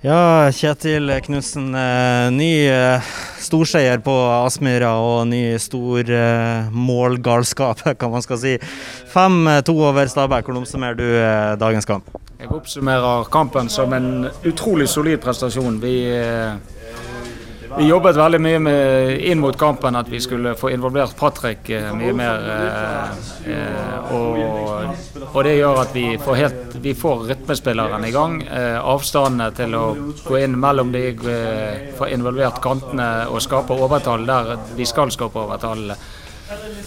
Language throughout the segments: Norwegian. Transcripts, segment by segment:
Ja, Kjetil Knutsen. Eh, ny eh, storseier på Aspmyra og ny stor eh, målgalskap, kan man skal si. 5-2 over Stabæk. Hvordan oppsummerer du dagens kamp? Jeg oppsummerer kampen som en utrolig solid prestasjon. Vi vi jobbet veldig mye med, inn mot kampen at vi skulle få involvert Patrick eh, mye mer. Eh, eh, og, og, det gjør at vi får, helt, vi får rytmespilleren i gang. Eh, avstandene til å gå inn mellom de, få involvert kantene og skape overtall der vi skal skape overtall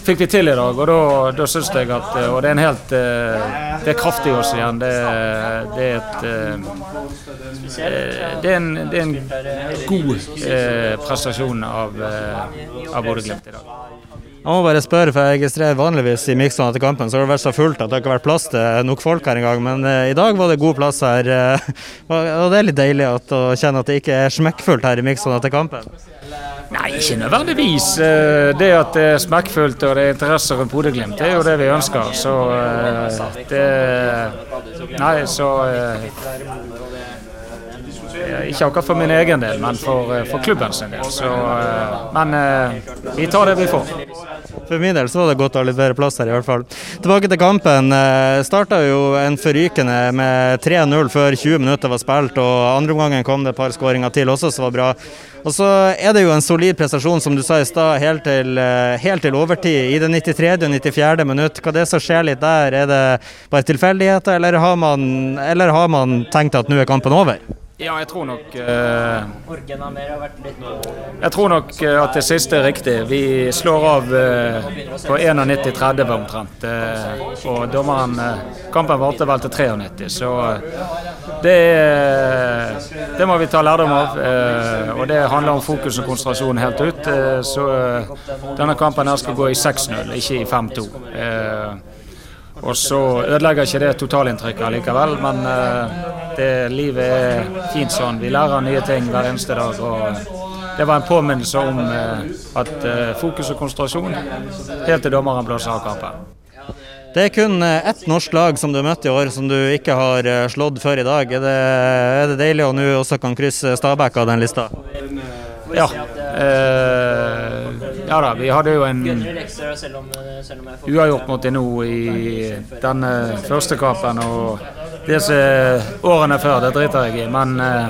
fikk vi til i dag. Og da, da syns jeg at Og det er en helt Det er kraftig oss igjen. Det, det, er et det er en, det er en god eh, prestasjon av, av Bodø-Glimt i dag. Jeg må bare spørre, for jeg registrerer vanligvis i miksene etter kampen så har det vært så fullt at det ikke har vært plass til nok folk her engang. Men i dag var det god plass her. Og det er litt deilig at, å kjenne at det ikke er smekkfullt her i miksene etter kampen. Nei, ikke nødvendigvis. Det at det er smekkfullt og det er interesse rundt Bodø-Glimt, det er jo det vi ønsker. Så det Nei, så ikke akkurat for min egen del, men for, for klubben sin del. Så, men vi tar det vi får. For min del så var det godt å ha litt bedre plass her, i hvert fall. Tilbake til kampen. Starta jo en forrykende med 3-0 før 20 minutter var spilt, og andre omgangen kom det et par skåringer til også som var bra. Og så er det jo en solid prestasjon, som du sa i stad, helt, eh, helt, til overtid. I det 93. og 94. minutt. Hva er det som skjer litt der? Er det bare tilfeldigheter, eller eller har man tenkt at nå er kampen over? Ja, jeg tror nok uh, Jeg tror nok uh, at det siste er riktig. Vi slår av uh, på 91-30 omtrent. og dommeren Kampen varte vel til 93, så det, det, må vi ta lærdom av. og det handler om fokus og konsentrasjon helt ut. så denne kampen her skal gå i 6-0, ikke i 5-2. Og så ødelegger ikke det totalinntrykket likevel, men uh, det, livet er fint sånn. Vi lærer nye ting hver eneste dag. og Det var en påminnelse om uh, at fokus og konsentrasjon helt til dommeren blåser av kampen. Det er kun ett norsk lag som du har møtt i år som du ikke har slått før i dag. Er det, er det deilig å nå også kan krysse Stabæk av den lista? Ja. Eh, ja da, vi hadde jo en uavgjort mot nå i denne første kampen. Og disse årene før, det driter jeg i. Men eh,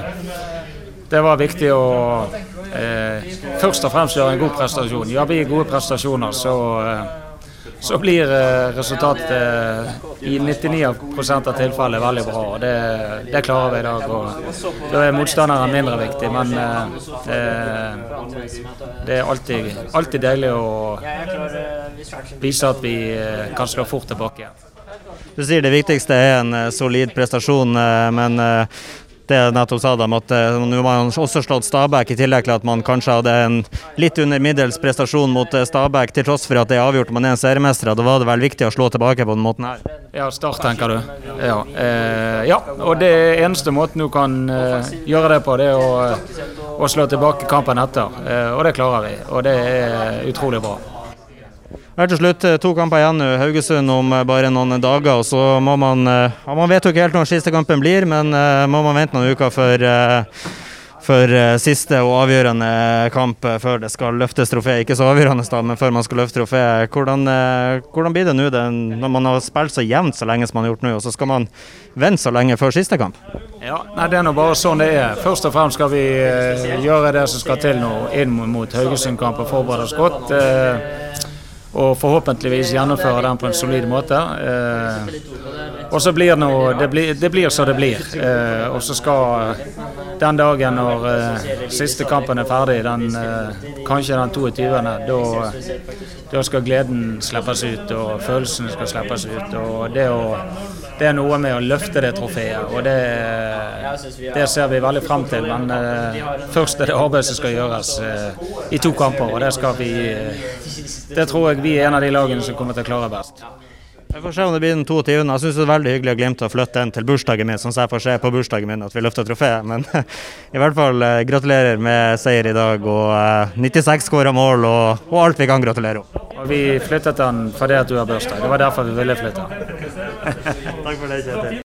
det var viktig å eh, først og fremst gjøre en god prestasjon. Gjør vi gode prestasjoner, så eh, så blir eh, resultatet eh, i 99 av tilfellene veldig bra. og det, det, klarer vi i dag. og Da er motstanderen mindre viktig, men eh, det, det er alltid, alltid, deilig å vise at vi kan slå fort tilbake igjen. Du sier det viktigste er en solid prestasjon, men det jeg nettopp sa dem, at uh, nå har man også slått Stabæk, i tillegg til at man kanskje hadde en litt under middels prestasjon mot uh, Stabæk, til tross for at det er avgjort man er en seriemester. Da var det vel viktig å slå tilbake på den måten her? Ja, Start, tenker du. Ja, Eh, ja. og det eneste måten du kan gjøre det på, det er å, å slå tilbake kampen etter. og det klarer vi, og det er utrolig bra. Her til slutt, eh, to kamper igjen nå. Haugesund om eh, bare noen dager. og så må Man ja, man vet jo ikke helt når siste kampen blir, men må man vente noen uker før, for siste og avgjørende kamp før det skal løftes trofé. Ikke så avgjørende, da, men før man skal løfte trofé. Hvordan, hvordan blir det nå når man har spilt så jevnt så lenge som man har gjort nå, og så skal man vente så lenge før siste kamp? Ja, nei, Det er nå bare sånn det er. Først og fremst skal vi gjøre det som skal til nå inn mot Haugesund-kamp og forberede oss godt og forhåpentligvis gjennomføre den på en solid måte. Eh, og så blir det Det blir, det blir så det blir. Eh, og så skal den dagen når uh, siste kampen er ferdig, den, uh, kanskje den 22., da, skal gleden slippes ut, og følelsene skal slippes ut. og det å det er noe med å løfte det trofeet, og det, det ser vi veldig frem til. Men uh, først er det arbeidet som skal gjøres i to kamper, og det vi Det tror jeg vi er en av de lagene som kommer til å klare best. Vi får se om det blir den 22. Jeg syns det er veldig hyggelig å Glimt å flytte den til bursdagen min, sånn at jeg får se på bursdagen min at vi løfter trofeet. Men i hvert fall gratulerer med seier i dag, og 96 skåra mål og, og alt vi kan gratulere om. Og vi flyttet den fordi at du har bursdag. Det var derfor vi ville flytte. Takk for det, Kjetil.